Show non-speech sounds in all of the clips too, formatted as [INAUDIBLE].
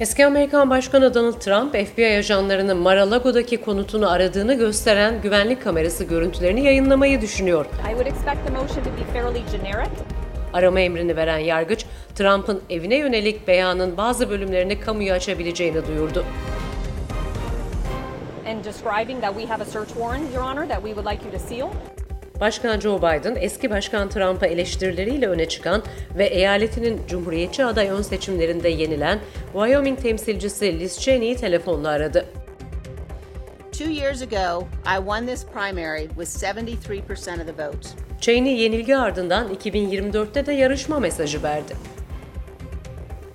Eski Amerikan Başkanı Donald Trump, FBI ajanlarının Mar-a-Lago'daki konutunu aradığını gösteren güvenlik kamerası görüntülerini yayınlamayı düşünüyor. Arama emrini veren yargıç, Trump'ın evine yönelik beyanın bazı bölümlerini kamuya açabileceğini duyurdu. And describing that we have a search warrant, Your Honor, that we would like you to seal. Başkan Joe Biden, eski Başkan Trump'a eleştirileriyle öne çıkan ve eyaletinin Cumhuriyetçi aday ön seçimlerinde yenilen Wyoming temsilcisi Liz Cheney'i telefonla aradı. Two years ago, I won this primary with 73% of the votes. Cheney yenilgi ardından 2024'te de yarışma mesajı verdi.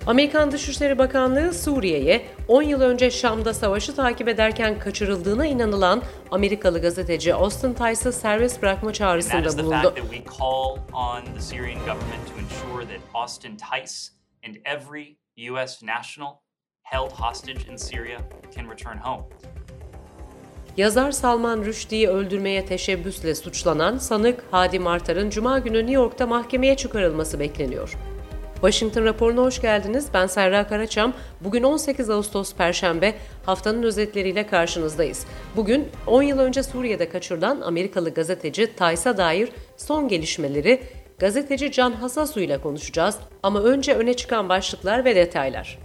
Amerikan Dışişleri Bakanlığı Suriye'ye 10 yıl önce Şam'da savaşı takip ederken kaçırıldığına inanılan Amerikalı gazeteci Austin Tice'ı serbest bırakma çağrısında bulundu. U.S. national held hostage in Syria can return home. Yazar Salman Rushdie'yi öldürmeye teşebbüsle suçlanan sanık Hadi Martar'ın Cuma günü New York'ta mahkemeye çıkarılması bekleniyor. Washington raporuna hoş geldiniz. Ben Serra Karaçam. Bugün 18 Ağustos Perşembe haftanın özetleriyle karşınızdayız. Bugün 10 yıl önce Suriye'de kaçırılan Amerikalı gazeteci Tays'a dair son gelişmeleri gazeteci Can Hasasu ile konuşacağız. Ama önce öne çıkan başlıklar ve detaylar.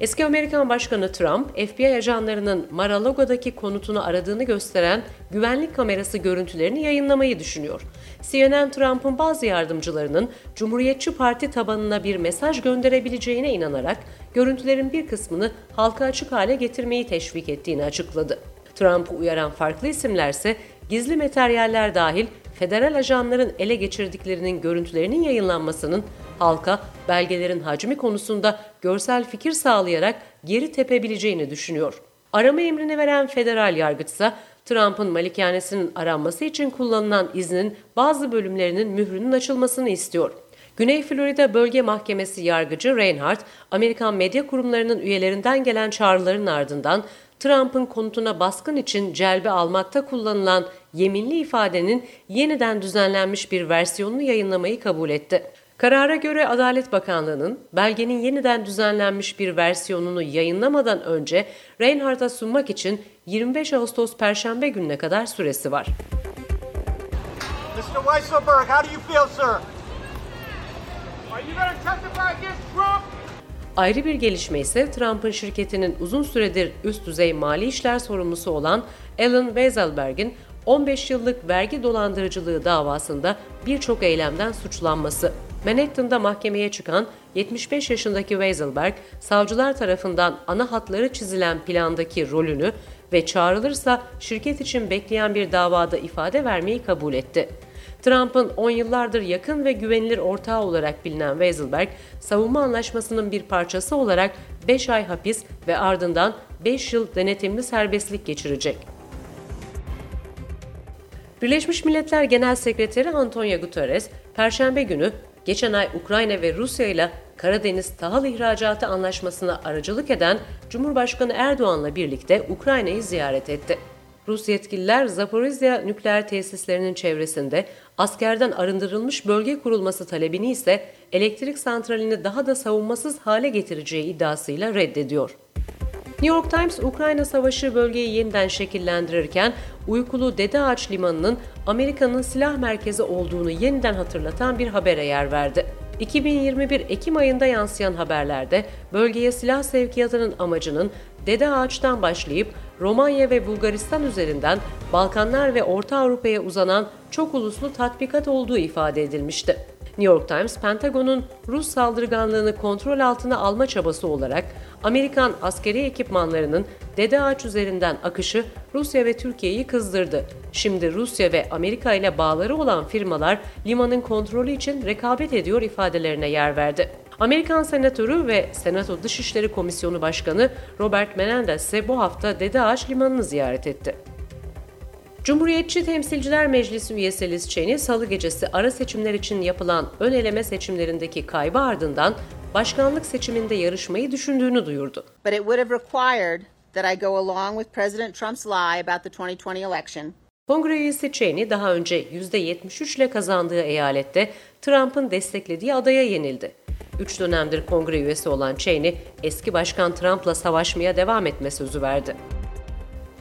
Eski Amerikan Başkanı Trump, FBI ajanlarının Mar-a-Lago'daki konutunu aradığını gösteren güvenlik kamerası görüntülerini yayınlamayı düşünüyor. CNN, Trump'ın bazı yardımcılarının Cumhuriyetçi Parti tabanına bir mesaj gönderebileceğine inanarak görüntülerin bir kısmını halka açık hale getirmeyi teşvik ettiğini açıkladı. Trump'ı uyaran farklı isimlerse gizli materyaller dahil federal ajanların ele geçirdiklerinin görüntülerinin yayınlanmasının halka belgelerin hacmi konusunda görsel fikir sağlayarak geri tepebileceğini düşünüyor. Arama emrini veren federal yargıçsa Trump'ın malikanesinin aranması için kullanılan iznin bazı bölümlerinin mührünün açılmasını istiyor. Güney Florida Bölge Mahkemesi yargıcı Reinhardt, Amerikan medya kurumlarının üyelerinden gelen çağrıların ardından Trump'ın konutuna baskın için celbe almakta kullanılan yeminli ifadenin yeniden düzenlenmiş bir versiyonunu yayınlamayı kabul etti. Karara göre Adalet Bakanlığı'nın belgenin yeniden düzenlenmiş bir versiyonunu yayınlamadan önce Reinhardt'a sunmak için 25 Ağustos Perşembe gününe kadar süresi var. Mr. Weisselberg, how do you feel, sir? Are you going to testify against Trump? Ayrı bir gelişme ise Trump'ın şirketinin uzun süredir üst düzey mali işler sorumlusu olan Alan Weisselberg'in 15 yıllık vergi dolandırıcılığı davasında birçok eylemden suçlanması. Manhattan'da mahkemeye çıkan 75 yaşındaki Weisselberg, savcılar tarafından ana hatları çizilen plandaki rolünü ve çağrılırsa şirket için bekleyen bir davada ifade vermeyi kabul etti. Trump'ın 10 yıllardır yakın ve güvenilir ortağı olarak bilinen Weisselberg, savunma anlaşmasının bir parçası olarak 5 ay hapis ve ardından 5 yıl denetimli serbestlik geçirecek. Birleşmiş Milletler Genel Sekreteri Antonio Guterres, Perşembe günü geçen ay Ukrayna ve Rusya ile Karadeniz tahıl ihracatı anlaşmasına aracılık eden Cumhurbaşkanı Erdoğan'la birlikte Ukrayna'yı ziyaret etti. Rus yetkililer Zaporizhia nükleer tesislerinin çevresinde askerden arındırılmış bölge kurulması talebini ise elektrik santralini daha da savunmasız hale getireceği iddiasıyla reddediyor. New York Times, Ukrayna Savaşı bölgeyi yeniden şekillendirirken uykulu Dede Ağaç Limanı'nın Amerika'nın silah merkezi olduğunu yeniden hatırlatan bir habere yer verdi. 2021 Ekim ayında yansıyan haberlerde bölgeye silah sevkiyatının amacının Dede Ağaç'tan başlayıp Romanya ve Bulgaristan üzerinden Balkanlar ve Orta Avrupa'ya uzanan çok uluslu tatbikat olduğu ifade edilmişti. New York Times, Pentagon'un Rus saldırganlığını kontrol altına alma çabası olarak Amerikan askeri ekipmanlarının Dede Ağaç üzerinden akışı Rusya ve Türkiye'yi kızdırdı. Şimdi Rusya ve Amerika ile bağları olan firmalar limanın kontrolü için rekabet ediyor ifadelerine yer verdi. Amerikan Senatörü ve Senato Dışişleri Komisyonu Başkanı Robert Menendez ise bu hafta Dede Ağaç Limanı'nı ziyaret etti. Cumhuriyetçi Temsilciler Meclisi üyesi Liz Cheney, salı gecesi ara seçimler için yapılan ön eleme seçimlerindeki kaybı ardından başkanlık seçiminde yarışmayı düşündüğünü duyurdu. But it would have required that I go along with President Trump's lie about the 2020 election Kongre üyesi Cheney daha önce %73 ile kazandığı eyalette Trump'ın desteklediği adaya yenildi. Üç dönemdir kongre üyesi olan Cheney, eski başkan Trump'la savaşmaya devam etme sözü verdi.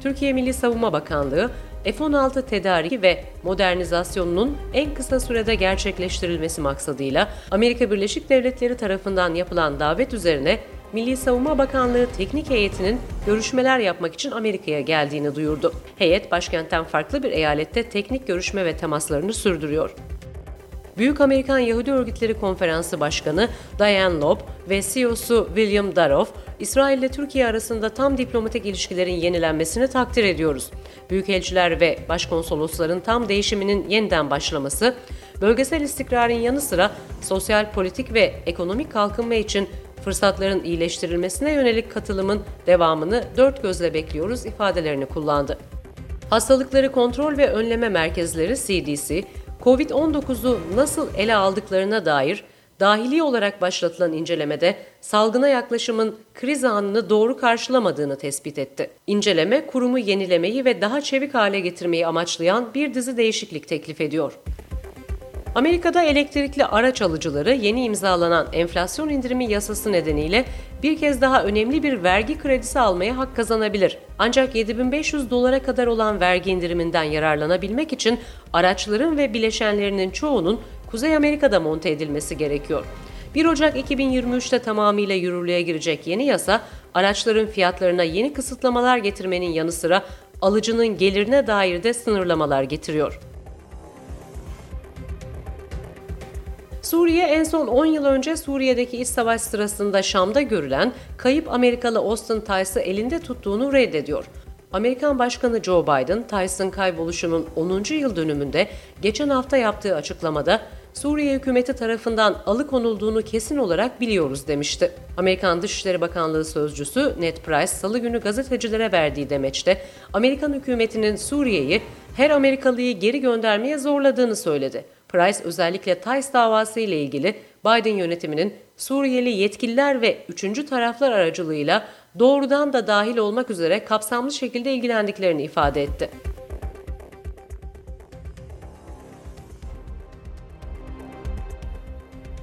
Türkiye Milli Savunma Bakanlığı, F-16 tedariki ve modernizasyonunun en kısa sürede gerçekleştirilmesi maksadıyla Amerika Birleşik Devletleri tarafından yapılan davet üzerine Milli Savunma Bakanlığı teknik heyetinin görüşmeler yapmak için Amerika'ya geldiğini duyurdu. Heyet başkentten farklı bir eyalette teknik görüşme ve temaslarını sürdürüyor. Büyük Amerikan Yahudi Örgütleri Konferansı Başkanı Diane Loeb ve CEO'su William Daroff, İsrail ile Türkiye arasında tam diplomatik ilişkilerin yenilenmesini takdir ediyoruz. Büyükelçiler ve başkonsolosların tam değişiminin yeniden başlaması, bölgesel istikrarın yanı sıra sosyal, politik ve ekonomik kalkınma için fırsatların iyileştirilmesine yönelik katılımın devamını dört gözle bekliyoruz ifadelerini kullandı. Hastalıkları Kontrol ve Önleme Merkezleri CDC, COVID-19'u nasıl ele aldıklarına dair dahili olarak başlatılan incelemede salgına yaklaşımın kriz anını doğru karşılamadığını tespit etti. İnceleme kurumu yenilemeyi ve daha çevik hale getirmeyi amaçlayan bir dizi değişiklik teklif ediyor. Amerika'da elektrikli araç alıcıları yeni imzalanan enflasyon indirimi yasası nedeniyle bir kez daha önemli bir vergi kredisi almaya hak kazanabilir. Ancak 7500 dolara kadar olan vergi indiriminden yararlanabilmek için araçların ve bileşenlerinin çoğunun Kuzey Amerika'da monte edilmesi gerekiyor. 1 Ocak 2023'te tamamıyla yürürlüğe girecek yeni yasa, araçların fiyatlarına yeni kısıtlamalar getirmenin yanı sıra alıcının gelirine dair de sınırlamalar getiriyor. Suriye en son 10 yıl önce Suriye'deki iç savaş sırasında Şam'da görülen kayıp Amerikalı Austin Tice'ı elinde tuttuğunu reddediyor. Amerikan Başkanı Joe Biden, Tice'ın kayboluşunun 10. yıl dönümünde geçen hafta yaptığı açıklamada Suriye hükümeti tarafından alıkonulduğunu kesin olarak biliyoruz demişti. Amerikan Dışişleri Bakanlığı sözcüsü Ned Price salı günü gazetecilere verdiği demeçte Amerikan hükümetinin Suriye'yi her Amerikalıyı geri göndermeye zorladığını söyledi. Price özellikle Tays davası ile ilgili Biden yönetiminin Suriyeli yetkililer ve üçüncü taraflar aracılığıyla doğrudan da dahil olmak üzere kapsamlı şekilde ilgilendiklerini ifade etti.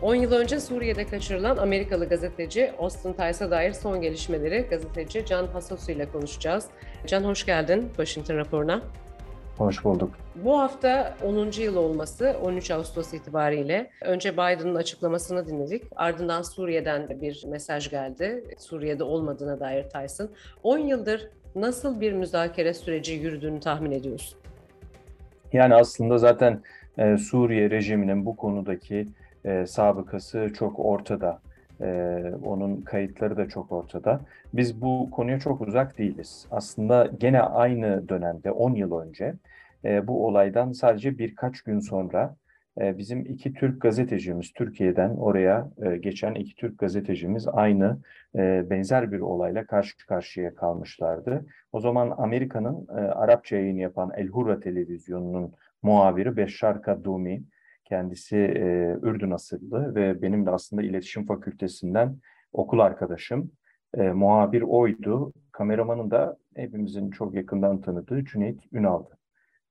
On yıl önce Suriye'de kaçırılan Amerikalı gazeteci Austin Tice'a dair son gelişmeleri gazeteci Can Hasosu ile konuşacağız. Can hoş geldin Washington raporuna. Hoş bulduk. Bu hafta 10. yıl olması 13 Ağustos itibariyle önce Biden'ın açıklamasını dinledik. Ardından Suriye'den bir mesaj geldi. Suriye'de olmadığına dair Tyson. 10 yıldır nasıl bir müzakere süreci yürüdüğünü tahmin ediyorsun? Yani aslında zaten e, Suriye rejiminin bu konudaki e, sabıkası çok ortada. E, onun kayıtları da çok ortada. Biz bu konuya çok uzak değiliz. Aslında gene aynı dönemde 10 yıl önce e, bu olaydan sadece birkaç gün sonra e, bizim iki Türk gazetecimiz Türkiye'den oraya e, geçen iki Türk gazetecimiz aynı e, benzer bir olayla karşı karşıya kalmışlardı. O zaman Amerika'nın e, Arapça yayın yapan El Hurra televizyonunun muhabiri Beşşar Kadumi Kendisi e, Ürdün asıllı ve benim de aslında iletişim fakültesinden okul arkadaşım. E, muhabir oydu. Kameramanın da hepimizin çok yakından tanıdığı Cüneyt Ünal'dı.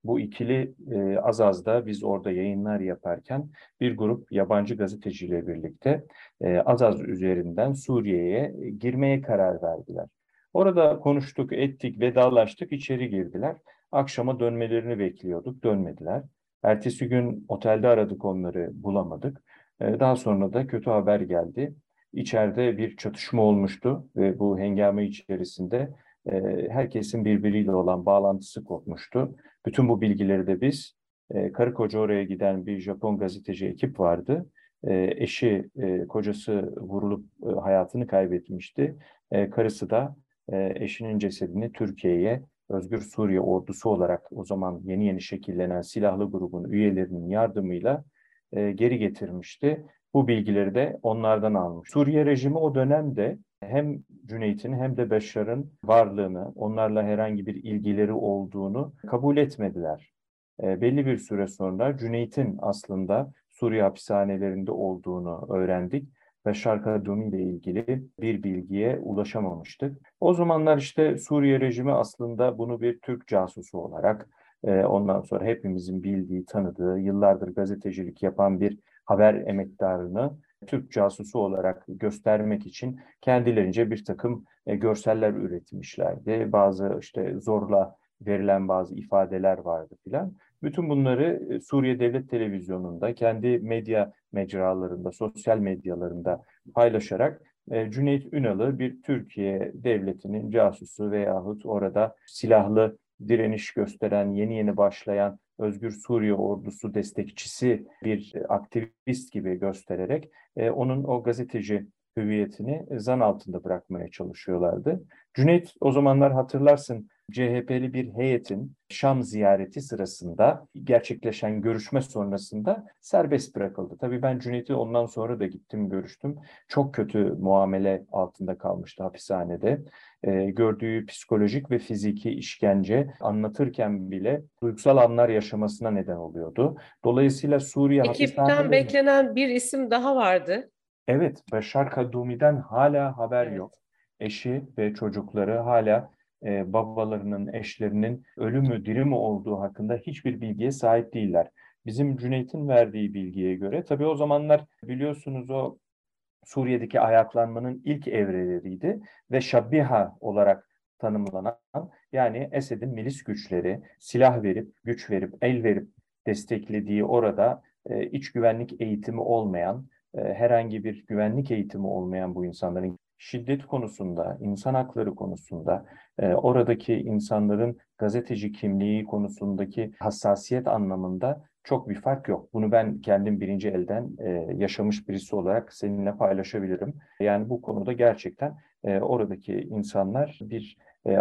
Bu ikili e, az az da biz orada yayınlar yaparken bir grup yabancı gazeteciyle birlikte e, az az üzerinden Suriye'ye girmeye karar verdiler. Orada konuştuk, ettik, vedalaştık, içeri girdiler. Akşama dönmelerini bekliyorduk, dönmediler. Ertesi gün otelde aradık onları bulamadık. Ee, daha sonra da kötü haber geldi. İçeride bir çatışma olmuştu ve bu hengame içerisinde e, herkesin birbiriyle olan bağlantısı kopmuştu. Bütün bu bilgileri de biz e, karı koca oraya giden bir Japon gazeteci ekip vardı. E, eşi, kocası vurulup hayatını kaybetmişti. Karısı da eşinin cesedini Türkiye'ye Özgür Suriye ordusu olarak o zaman yeni yeni şekillenen silahlı grubun üyelerinin yardımıyla e, geri getirmişti. Bu bilgileri de onlardan almış. Suriye rejimi o dönemde hem Cüneyt'in hem de Beşar'ın varlığını, onlarla herhangi bir ilgileri olduğunu kabul etmediler. E, belli bir süre sonra Cüneyt'in aslında Suriye hapishanelerinde olduğunu öğrendik ve Şarkadumi ile ilgili bir bilgiye ulaşamamıştık. O zamanlar işte Suriye rejimi aslında bunu bir Türk casusu olarak e, ondan sonra hepimizin bildiği, tanıdığı, yıllardır gazetecilik yapan bir haber emektarını Türk casusu olarak göstermek için kendilerince bir takım e, görseller üretmişlerdi. Bazı işte zorla verilen bazı ifadeler vardı filan. Bütün bunları e, Suriye Devlet Televizyonu'nda, kendi medya mecralarında, sosyal medyalarında paylaşarak e, Cüneyt Ünal'ı bir Türkiye devletinin casusu veyahut orada silahlı direniş gösteren, yeni yeni başlayan Özgür Suriye ordusu destekçisi bir aktivist gibi göstererek e, onun o gazeteci hüviyetini zan altında bırakmaya çalışıyorlardı. Cüneyt o zamanlar hatırlarsın CHP'li bir heyetin Şam ziyareti sırasında gerçekleşen görüşme sonrasında serbest bırakıldı. Tabii ben Cüneyt'i ondan sonra da gittim görüştüm. Çok kötü muamele altında kalmıştı hapishanede. Ee, gördüğü psikolojik ve fiziki işkence anlatırken bile duygusal anlar yaşamasına neden oluyordu. Dolayısıyla Suriye Ekipten beklenen bir isim daha vardı. Evet, Beşar Kadumi'den hala haber Evet. yok. Eşi ve çocukları hala e, babalarının, eşlerinin ölü mü diri mi olduğu hakkında hiçbir bilgiye sahip değiller. Bizim Cüneyt'in verdiği bilgiye göre, tabii o zamanlar biliyorsunuz o Suriye'deki ayaklanmanın ilk evreleriydi ve Şabiha olarak tanımlanan yani Esed'in milis güçleri silah verip, güç verip, el verip desteklediği orada e, iç güvenlik eğitimi olmayan, e, herhangi bir güvenlik eğitimi olmayan bu insanların şiddet konusunda, insan hakları konusunda, e, oradaki insanların gazeteci kimliği konusundaki hassasiyet anlamında çok bir fark yok. Bunu ben kendim birinci elden e, yaşamış birisi olarak seninle paylaşabilirim. Yani bu konuda gerçekten e, oradaki insanlar bir e,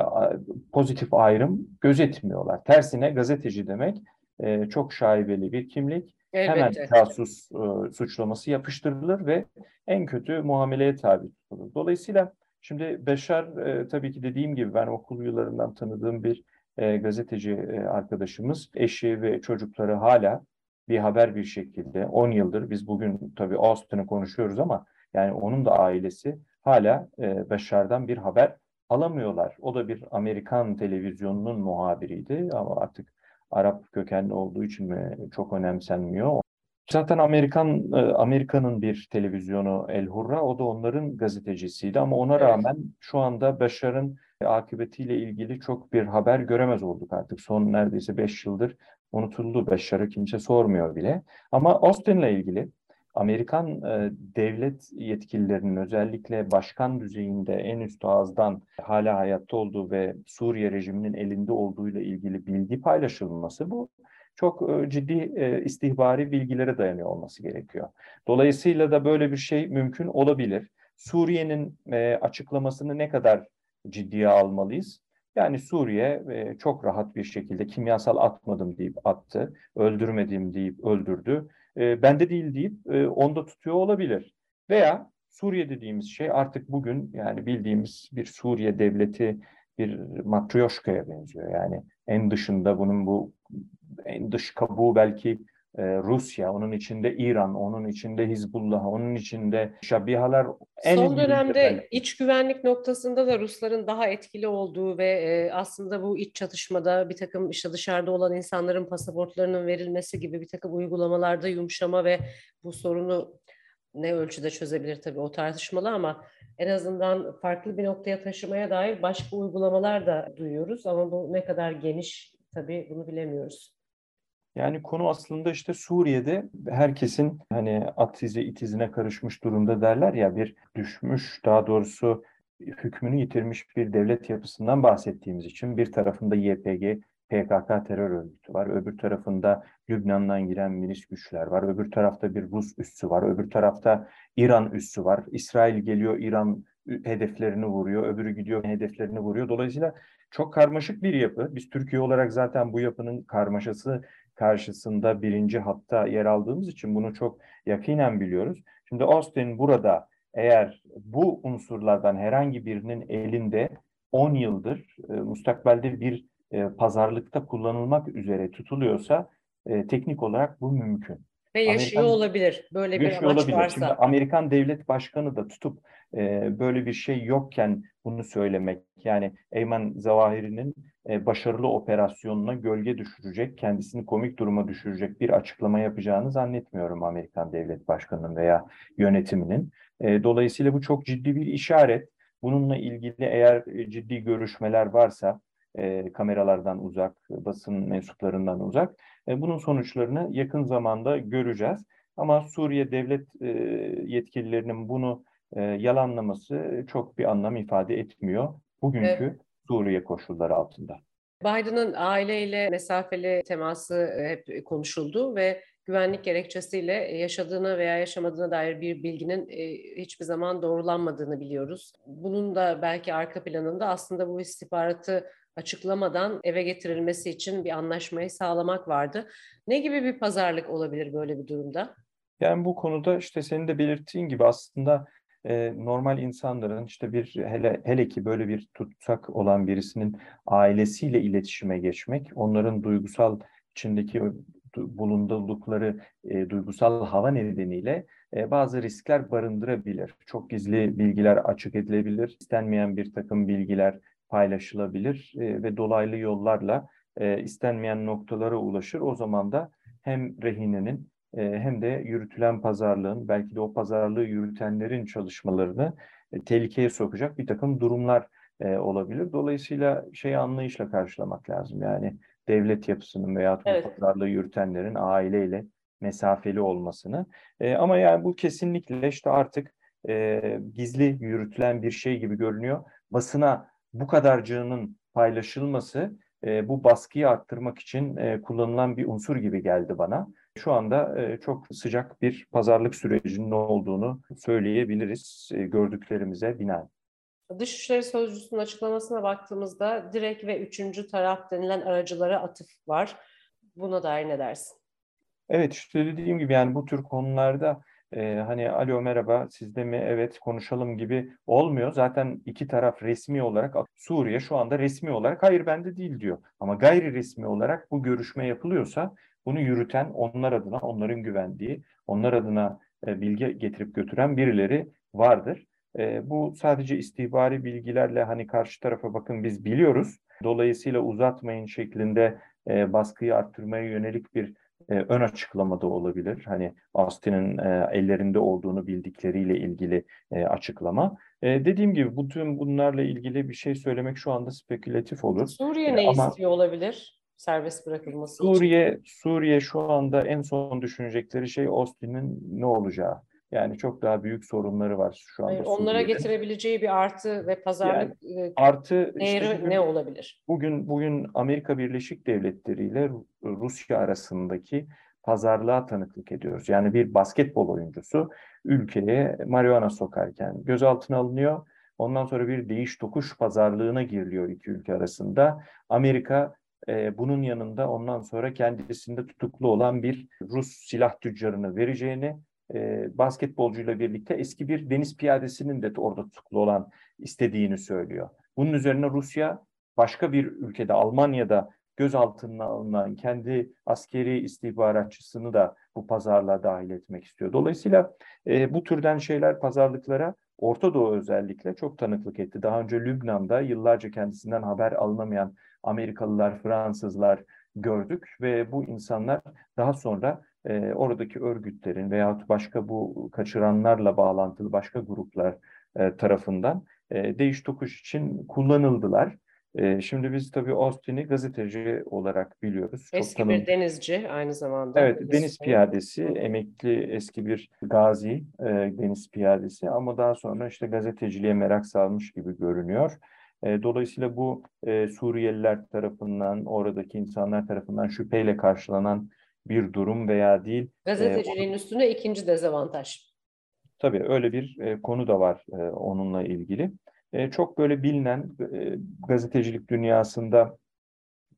pozitif ayrım gözetmiyorlar. Tersine gazeteci demek e, çok şaibeli bir kimlik. Hemen Elbette. casus e, suçlaması yapıştırılır ve en kötü muameleye tabi tutulur. Dolayısıyla şimdi Beşar e, tabii ki dediğim gibi ben okul yıllarından tanıdığım bir e, gazeteci e, arkadaşımız, eşi ve çocukları hala bir haber bir şekilde 10 yıldır biz bugün tabii Austin'ı konuşuyoruz ama yani onun da ailesi hala e, Beşar'dan bir haber alamıyorlar. O da bir Amerikan televizyonunun muhabiriydi ama artık Arap kökenli olduğu için mi çok önemsenmiyor. Zaten Amerikan e, Amerika'nın bir televizyonu El Hurra, o da onların gazetecisiydi ama ona rağmen şu anda Beşar'ın akıbetiyle ilgili çok bir haber göremez olduk artık. Son neredeyse 5 yıldır unutuldu Beşar'ı kimse sormuyor bile. Ama Austin'le ilgili Amerikan e, devlet yetkililerinin özellikle başkan düzeyinde en üst ağızdan hala hayatta olduğu ve Suriye rejiminin elinde olduğuyla ilgili bilgi paylaşılması bu çok e, ciddi e, istihbari bilgilere dayanıyor olması gerekiyor. Dolayısıyla da böyle bir şey mümkün olabilir. Suriye'nin e, açıklamasını ne kadar ciddiye almalıyız? Yani Suriye e, çok rahat bir şekilde kimyasal atmadım deyip attı, öldürmedim deyip öldürdü, e, bende değil deyip e, onda tutuyor olabilir. Veya Suriye dediğimiz şey artık bugün yani bildiğimiz bir Suriye devleti bir matryoşkaya benziyor. Yani en dışında bunun bu en dış kabuğu belki e, Rusya, onun içinde İran, onun içinde Hizbullah, onun içinde şabihalar en Son dönemde belki. iç güvenlik noktasında da Rusların daha etkili olduğu ve e, aslında bu iç çatışmada bir takım işte dışarıda olan insanların pasaportlarının verilmesi gibi bir takım uygulamalarda yumuşama ve bu sorunu ne ölçüde çözebilir tabii o tartışmalı ama en azından farklı bir noktaya taşımaya dair başka uygulamalar da duyuyoruz ama bu ne kadar geniş tabii bunu bilemiyoruz. Yani konu aslında işte Suriye'de herkesin hani at izi it izine karışmış durumda derler ya bir düşmüş daha doğrusu hükmünü yitirmiş bir devlet yapısından bahsettiğimiz için bir tarafında YPG, PKK terör örgütü var. Öbür tarafında Lübnan'dan giren milis güçler var. Öbür tarafta bir Rus üssü var. Öbür tarafta İran üssü var. İsrail geliyor İran hedeflerini vuruyor. Öbürü gidiyor hedeflerini vuruyor. Dolayısıyla çok karmaşık bir yapı. Biz Türkiye olarak zaten bu yapının karmaşası karşısında birinci hatta yer aldığımız için bunu çok yakinen biliyoruz. Şimdi Austin burada eğer bu unsurlardan herhangi birinin elinde 10 yıldır e, mustakbelde bir e, pazarlıkta kullanılmak üzere tutuluyorsa e, teknik olarak bu mümkün. Ve yaşıyor Amerikan- olabilir böyle bir amaç olabilir. varsa. Şimdi Amerikan devlet başkanı da tutup e, böyle bir şey yokken bunu söylemek yani Eymen Zawahiri'nin e, başarılı operasyonuna gölge düşürecek, kendisini komik duruma düşürecek bir açıklama yapacağını zannetmiyorum Amerikan Devlet Başkanı'nın veya yönetiminin. E, dolayısıyla bu çok ciddi bir işaret. Bununla ilgili eğer ciddi görüşmeler varsa e, kameralardan uzak, basın mensuplarından uzak, e, bunun sonuçlarını yakın zamanda göreceğiz. Ama Suriye devlet e, yetkililerinin bunu e, yalanlaması çok bir anlam ifade etmiyor bugünkü evet. Suriye koşulları altında. Biden'ın aileyle mesafeli teması hep konuşuldu ve güvenlik gerekçesiyle yaşadığına veya yaşamadığına dair bir bilginin hiçbir zaman doğrulanmadığını biliyoruz. Bunun da belki arka planında aslında bu istihbaratı açıklamadan eve getirilmesi için bir anlaşmayı sağlamak vardı. Ne gibi bir pazarlık olabilir böyle bir durumda? Yani bu konuda işte senin de belirttiğin gibi aslında e, normal insanların işte bir hele hele ki böyle bir tutsak olan birisinin ailesiyle iletişime geçmek, onların duygusal içindeki bulundukları e, duygusal hava nedeniyle e, bazı riskler barındırabilir. Çok gizli bilgiler açık edilebilir, istenmeyen bir takım bilgiler paylaşılabilir e, ve dolaylı yollarla e, istenmeyen noktalara ulaşır. O zaman da hem rehinenin e, hem de yürütülen pazarlığın, belki de o pazarlığı yürütenlerin çalışmalarını e, tehlikeye sokacak bir takım durumlar e, olabilir. Dolayısıyla şeyi anlayışla karşılamak lazım. Yani devlet yapısının veya evet. pazarlığı yürütenlerin aileyle mesafeli olmasını. E, ama yani bu kesinlikle işte artık gizli yürütülen bir şey gibi görünüyor. Basına bu kadarcığının paylaşılması bu baskıyı arttırmak için kullanılan bir unsur gibi geldi bana. Şu anda e, çok sıcak bir pazarlık sürecinin olduğunu söyleyebiliriz e, gördüklerimize binaen. Dışişleri Sözcüsü'nün açıklamasına baktığımızda direkt ve üçüncü taraf denilen aracılara atıf var. Buna dair ne dersin? Evet işte dediğim gibi yani bu tür konularda e, hani alo merhaba sizde mi evet konuşalım gibi olmuyor. Zaten iki taraf resmi olarak Suriye şu anda resmi olarak hayır bende değil diyor. Ama gayri resmi olarak bu görüşme yapılıyorsa bunu yürüten onlar adına onların güvendiği onlar adına e, bilgi getirip götüren birileri vardır. E, bu sadece istihbari bilgilerle hani karşı tarafa bakın biz biliyoruz. Dolayısıyla uzatmayın şeklinde e, baskıyı arttırmaya yönelik bir e, ön açıklamada olabilir. Hani Austin'in e, ellerinde olduğunu bildikleriyle ilgili e, açıklama. E, dediğim gibi bütün bunlarla ilgili bir şey söylemek şu anda spekülatif olur. Suriye e, ne Ama istiyor olabilir? Serbest bırakılması Suriye, için. Suriye şu anda en son düşünecekleri şey Austin'in ne olacağı. Yani çok daha büyük sorunları var şu anda. Hayır, onlara getirebileceği bir artı ve pazarlık yani, e, artı değeri işte bugün, ne olabilir? Bugün bugün Amerika Birleşik Devletleri ile Rusya arasındaki pazarlığa tanıklık ediyoruz. Yani bir basketbol oyuncusu ülkeye marihuana sokarken gözaltına alınıyor. Ondan sonra bir değiş tokuş pazarlığına giriliyor iki ülke arasında. Amerika bunun yanında ondan sonra kendisinde tutuklu olan bir Rus silah tüccarını vereceğini basketbolcuyla birlikte eski bir deniz piyadesinin de orada tutuklu olan istediğini söylüyor. Bunun üzerine Rusya başka bir ülkede Almanya'da gözaltına alınan kendi askeri istihbaratçısını da bu pazarlığa dahil etmek istiyor. Dolayısıyla e, bu türden şeyler pazarlıklara Orta Doğu özellikle çok tanıklık etti. Daha önce Lübnan'da yıllarca kendisinden haber alınamayan Amerikalılar, Fransızlar gördük ve bu insanlar daha sonra e, oradaki örgütlerin veyahut başka bu kaçıranlarla bağlantılı başka gruplar e, tarafından e, değiş tokuş için kullanıldılar. E, şimdi biz tabii Austin'i gazeteci olarak biliyoruz. Eski Çok bir denizci aynı zamanda. Evet, deniz piyadesi, emekli eski bir gazi e, deniz piyadesi ama daha sonra işte gazeteciliğe merak salmış gibi görünüyor. E, dolayısıyla bu e, Suriyeliler tarafından, oradaki insanlar tarafından şüpheyle karşılanan bir durum veya değil. Gazeteciliğin e, üstüne ikinci dezavantaj. Tabii öyle bir e, konu da var e, onunla ilgili. E, çok böyle bilinen e, gazetecilik dünyasında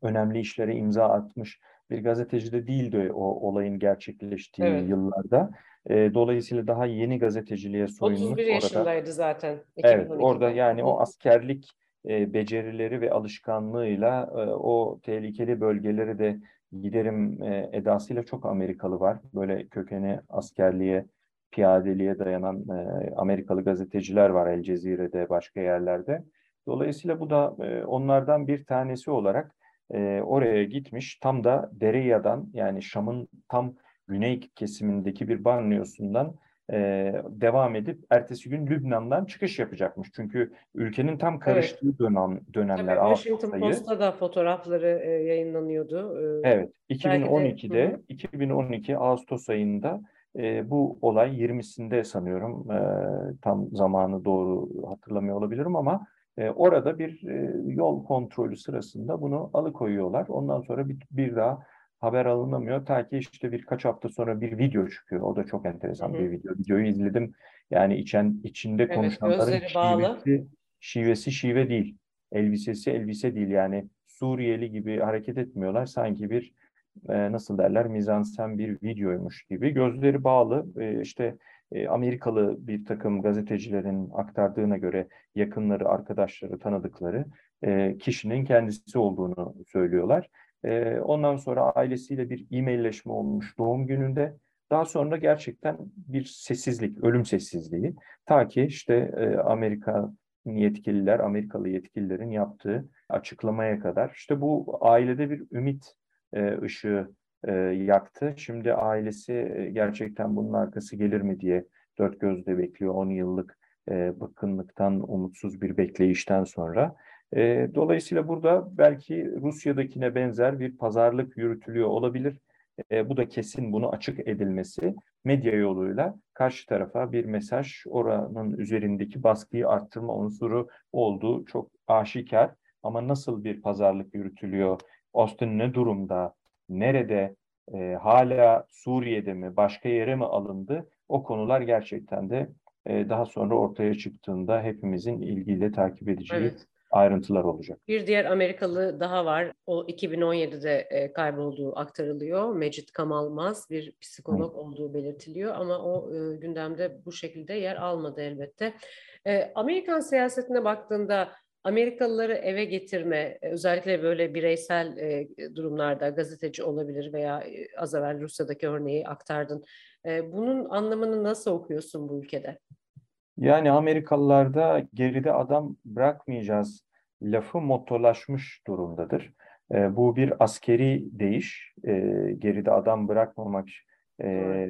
önemli işlere imza atmış bir gazeteci de değildi o olayın gerçekleştiği evet. yıllarda. E, dolayısıyla daha yeni gazeteciliğe soyunmuş. 31 yaşındaydı orada, zaten. Evet orada yani o askerlik becerileri ve alışkanlığıyla e, o tehlikeli bölgeleri de giderim e, edasıyla çok Amerikalı var. Böyle kökeni askerliğe, piyadeliğe dayanan e, Amerikalı gazeteciler var El Cezire'de, başka yerlerde. Dolayısıyla bu da e, onlardan bir tanesi olarak e, oraya gitmiş. Tam da Dereya'dan yani Şam'ın tam güney kesimindeki bir banliyosundan e, devam edip ertesi gün Lübnan'dan çıkış yapacakmış. Çünkü ülkenin tam karıştığı dönem dönemler. Tabii Washington Ağustos ayı. Post'ta da fotoğrafları e, yayınlanıyordu. E, Evet, Belki de- 2012'de, Hı hı. 2012 Ağustos ayında e, bu olay 20'sinde sanıyorum e, tam zamanı doğru hatırlamıyor olabilirim ama e, orada bir e, yol kontrolü sırasında bunu alıkoyuyorlar. Ondan sonra bir, bir daha haber alınamıyor. Ta ki işte birkaç hafta sonra bir video çıkıyor. O da çok enteresan Hı hı. bir video. Videoyu izledim. Yani içen, içinde Evet, konuşanların şivesi, şivesi şive değil. Elbisesi elbise değil. Yani Suriyeli gibi hareket etmiyorlar. Sanki bir e, nasıl derler mizansen bir videoymuş gibi gözleri bağlı e, işte e, Amerikalı bir takım gazetecilerin aktardığına göre yakınları, arkadaşları, tanıdıkları e, kişinin kendisi olduğunu söylüyorlar. E, ondan sonra ailesiyle bir e-mailleşme olmuş doğum gününde. Daha sonra gerçekten bir sessizlik, ölüm sessizliği. Ta ki işte e, Amerika yetkililer, Amerikalı yetkililerin yaptığı açıklamaya kadar. İşte bu ailede bir ümit e, ışığı e, yaktı. Şimdi ailesi gerçekten bunun arkası gelir mi diye dört gözle bekliyor. 10 yıllık e, bıkkınlıktan, umutsuz bir bekleyişten sonra. E, dolayısıyla burada belki Rusya'dakine benzer bir pazarlık yürütülüyor olabilir. E, bu da kesin bunu açık edilmesi medya yoluyla karşı tarafa bir mesaj oranın üzerindeki baskıyı arttırma unsuru olduğu çok aşikar. Ama nasıl bir pazarlık yürütülüyor? Austin ne durumda? Nerede? E, hala Suriye'de mi? Başka yere mi alındı? O konular gerçekten de e, daha sonra ortaya çıktığında hepimizin ilgiyle takip edeceği Evet. Ayrıntılar olacak. Bir diğer Amerikalı daha var. O 2017'de e, kaybolduğu aktarılıyor. Mecit Kamalmaz bir psikolog olduğu belirtiliyor ama o e, gündemde bu şekilde yer almadı elbette. E, Amerikan siyasetine baktığında Amerikalıları eve getirme, özellikle böyle bireysel durumlarda gazeteci olabilir veya az evvel Rusya'daki örneği aktardın. Bunun anlamını nasıl okuyorsun bu ülkede? Yani Amerikalılarda geride adam bırakmayacağız lafı mottolaşmış durumdadır. E, bu bir askeri değiş. E, geride adam bırakmamak e,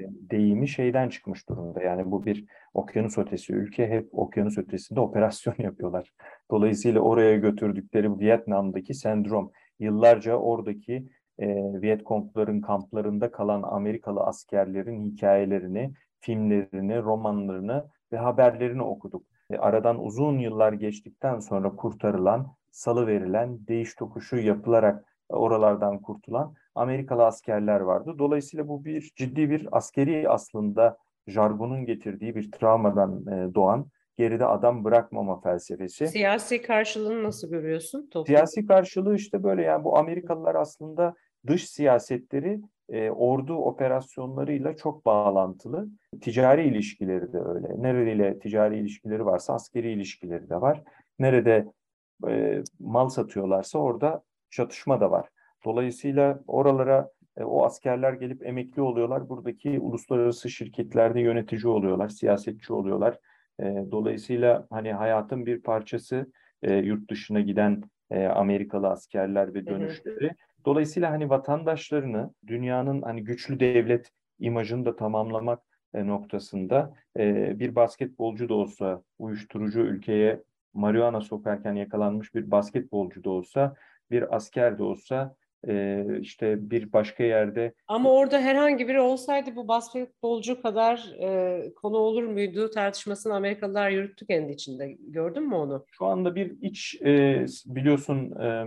deyimi şeyden çıkmış durumda. Yani bu bir okyanus ötesi ülke. Hep okyanus ötesinde operasyon [LAUGHS] yapıyorlar. Dolayısıyla oraya götürdükleri Vietnam'daki sendrom. Yıllarca oradaki e, Vietkongların kamplarında kalan Amerikalı askerlerin hikayelerini, filmlerini, romanlarını ve haberlerini okuduk. E, aradan uzun yıllar geçtikten sonra kurtarılan, salı verilen, değiş tokuşu yapılarak oralardan kurtulan Amerikalı askerler vardı. Dolayısıyla bu bir ciddi bir askeri aslında jargonun getirdiği bir travmadan e, doğan geride adam bırakmama felsefesi. Siyasi karşılığını nasıl görüyorsun? Toplum? Siyasi karşılığı işte böyle yani bu Amerikalılar aslında dış siyasetleri e, ordu operasyonlarıyla çok bağlantılı. Ticari ilişkileri de öyle. Nereyle ticari ilişkileri varsa askeri ilişkileri de var. Nerede e, mal satıyorlarsa orada çatışma da var. Dolayısıyla oralara e, o askerler gelip emekli oluyorlar. Buradaki uluslararası şirketlerde yönetici oluyorlar, siyasetçi oluyorlar. E, dolayısıyla hani hayatın bir parçası e, yurt dışına giden e, Amerikalı askerler ve dönüşleri. Dolayısıyla hani vatandaşlarını dünyanın hani güçlü devlet imajını da tamamlamak e, noktasında e, bir basketbolcu da olsa uyuşturucu ülkeye marihuana sokarken yakalanmış bir basketbolcu da olsa bir asker de olsa e, işte bir başka yerde Ama orada herhangi biri olsaydı bu basketbolcu kadar e, konu olur muydu tartışmasını Amerikalılar yürüttü kendi içinde. Gördün mü onu? şu anda bir iç e, biliyorsun e,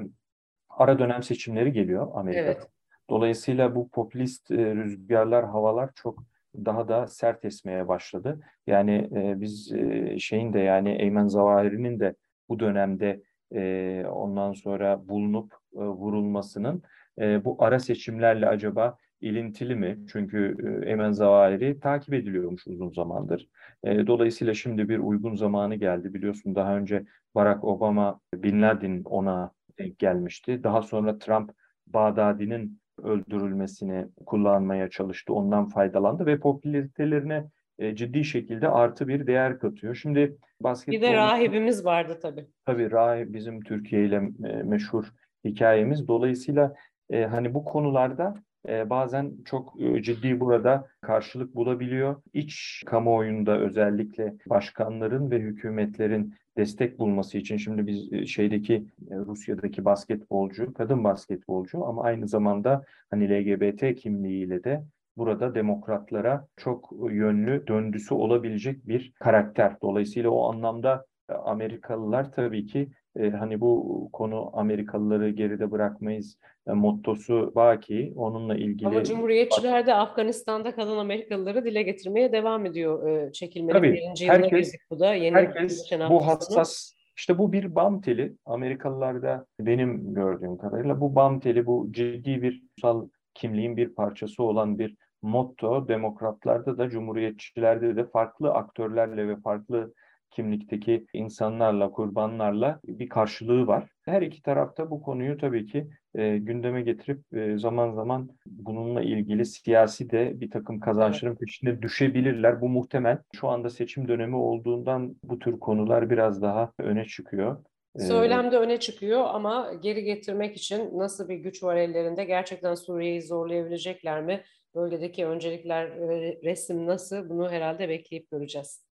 ara dönem seçimleri geliyor Amerika'da. Evet. Dolayısıyla bu popülist e, rüzgarlar, havalar çok daha da sert esmeye başladı. Yani e, biz e, şeyin de yani Eymen Zavahiri'nin de bu dönemde e, ondan sonra bulunup e, vurulmasının e, bu ara seçimlerle acaba ilintili mi? Çünkü e, Eymen Zavahiri takip ediliyormuş uzun zamandır. E, dolayısıyla şimdi bir uygun zamanı geldi. Biliyorsun daha önce Barack Obama, Bin Laden ona gelmişti. Daha sonra Trump, Bağdadi'nin öldürülmesini kullanmaya çalıştı. Ondan faydalandı ve popülaritelerine e, ciddi şekilde artı bir değer katıyor. Şimdi basketbol... Bir de rahibimiz vardı tabii. Tabii rahip bizim Türkiye ile e, meşhur hikayemiz. Dolayısıyla e, hani bu konularda e, bazen çok e, ciddi burada karşılık bulabiliyor. İç kamuoyunda özellikle başkanların ve hükümetlerin destek bulması için şimdi biz e, şeydeki e, Rusya'daki basketbolcu, kadın basketbolcu ama aynı zamanda hani LGBT kimliğiyle de burada demokratlara çok yönlü döndüsü olabilecek bir karakter. Dolayısıyla o anlamda e, Amerikalılar tabii ki e, hani bu konu Amerikalıları geride bırakmayız e, mottosu baki. Onunla ilgili Ama Cumhuriyetçiler de Afganistan'da kalan Amerikalıları dile getirmeye devam ediyor. E, çekilmenin Tabii, birinci yılına herkes- girdik bu da. Yeni herkes bu hassas işte bu bir bam teli. Amerikalılarda benim gördüğüm kadarıyla bu bam teli bu ciddi bir ulusal kimliğin bir parçası olan bir motto. Demokratlarda da cumhuriyetçilerde de farklı aktörlerle ve farklı kimlikteki insanlarla, kurbanlarla bir karşılığı var. Her iki tarafta bu konuyu tabii ki e, gündeme getirip e, zaman zaman bununla ilgili siyasi de bir takım kazançların peşine düşebilirler. Bu muhtemel. Şu anda seçim dönemi olduğundan bu tür konular biraz daha öne çıkıyor. E, Söylemde öne çıkıyor ama geri getirmek için nasıl bir güç var ellerinde? Gerçekten Suriye'yi zorlayabilecekler mi? Bölgedeki öncelikler, e, resim nasıl? Bunu herhalde bekleyip göreceğiz.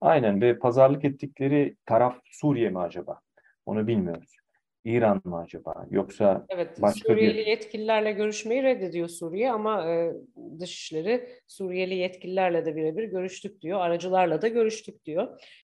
Aynen ve pazarlık ettikleri taraf Suriye mi acaba? Onu bilmiyoruz. İran mı acaba? Yoksa Evet, Başka Suriyeli bir- yetkililerle görüşmeyi reddediyor Suriye ama e, Dışişleri Suriyeli yetkililerle de birebir görüştük diyor. Aracılarla da görüştük diyor.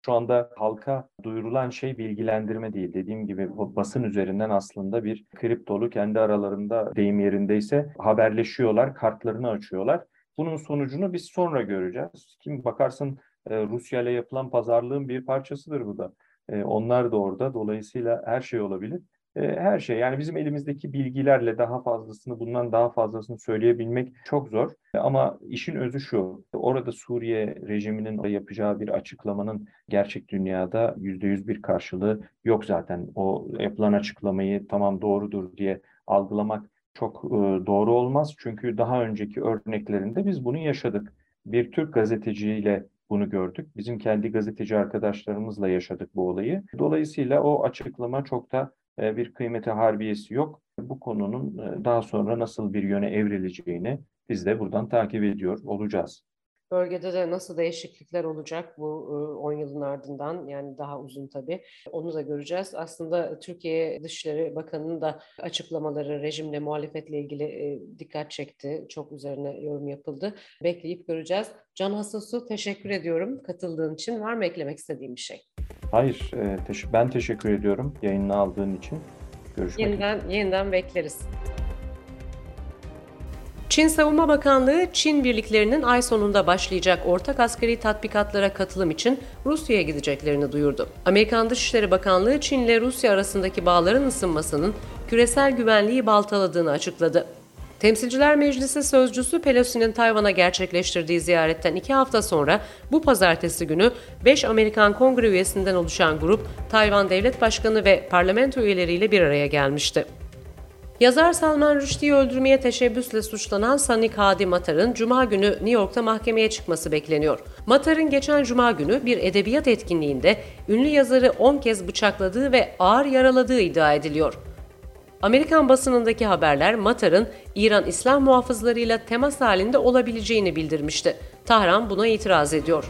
Şu anda halka duyurulan şey bilgilendirme değil. Dediğim gibi basın üzerinden aslında bir kriptolu kendi aralarında deyim yerindeyse haberleşiyorlar, kartlarını açıyorlar. Bunun sonucunu biz sonra göreceğiz. Kim bakarsın e, Rusya ile yapılan pazarlığın bir parçasıdır bu da. E, onlar da orada. Dolayısıyla her şey olabilir. E, her şey yani bizim elimizdeki bilgilerle daha fazlasını bundan daha fazlasını söyleyebilmek çok zor. Ama işin özü şu. Orada Suriye rejiminin yapacağı bir açıklamanın gerçek dünyada yüzde yüz bir karşılığı yok zaten. O yapılan açıklamayı tamam doğrudur diye algılamak çok doğru olmaz. Çünkü daha önceki örneklerinde biz bunu yaşadık. Bir Türk gazeteciyle bunu gördük. Bizim kendi gazeteci arkadaşlarımızla yaşadık bu olayı. Dolayısıyla o açıklama çok da e, bir kıymeti harbiyesi yok. Bu konunun e, daha sonra nasıl bir yöne evrileceğini biz de buradan takip ediyor olacağız. Bölgede de nasıl değişiklikler olacak bu e, 10 yılın ardından yani daha uzun tabii. Onu da göreceğiz. Aslında Türkiye Dışişleri Bakanı'nın da açıklamaları rejimle muhalefetle ilgili dikkat çekti. Çok üzerine yorum yapıldı. Bekleyip göreceğiz. Can Hasasu teşekkür ediyorum katıldığın için. Var mı eklemek istediğin bir şey? Hayır, ben teşekkür ediyorum yayını aldığın için. Görüşmek üzere. Yeniden yeniden bekleriz. Çin Savunma Bakanlığı, Çin birliklerinin ay sonunda başlayacak ortak askeri tatbikatlara katılım için Rusya'ya gideceklerini duyurdu. Amerikan Dışişleri Bakanlığı, Çin ile Rusya arasındaki bağların ısınmasının küresel güvenliği baltaladığını açıkladı. Temsilciler Meclisi sözcüsü Pelosi'nin Tayvan'a gerçekleştirdiği ziyaretten iki hafta sonra bu pazartesi günü 5 Amerikan Kongre üyesinden oluşan grup Tayvan Devlet Başkanı ve parlamento üyeleriyle bir araya gelmişti. Yazar Salman Rushdie'yi öldürmeye teşebbüsle suçlanan Sani Hadi Matar'ın Cuma günü New York'ta mahkemeye çıkması bekleniyor. Matar'ın geçen Cuma günü bir edebiyat etkinliğinde ünlü yazarı 10 kez bıçakladığı ve ağır yaraladığı iddia ediliyor. Amerikan basınındaki haberler Matar'ın İran İslam muhafızlarıyla temas halinde olabileceğini bildirmişti. Tahran buna itiraz ediyor.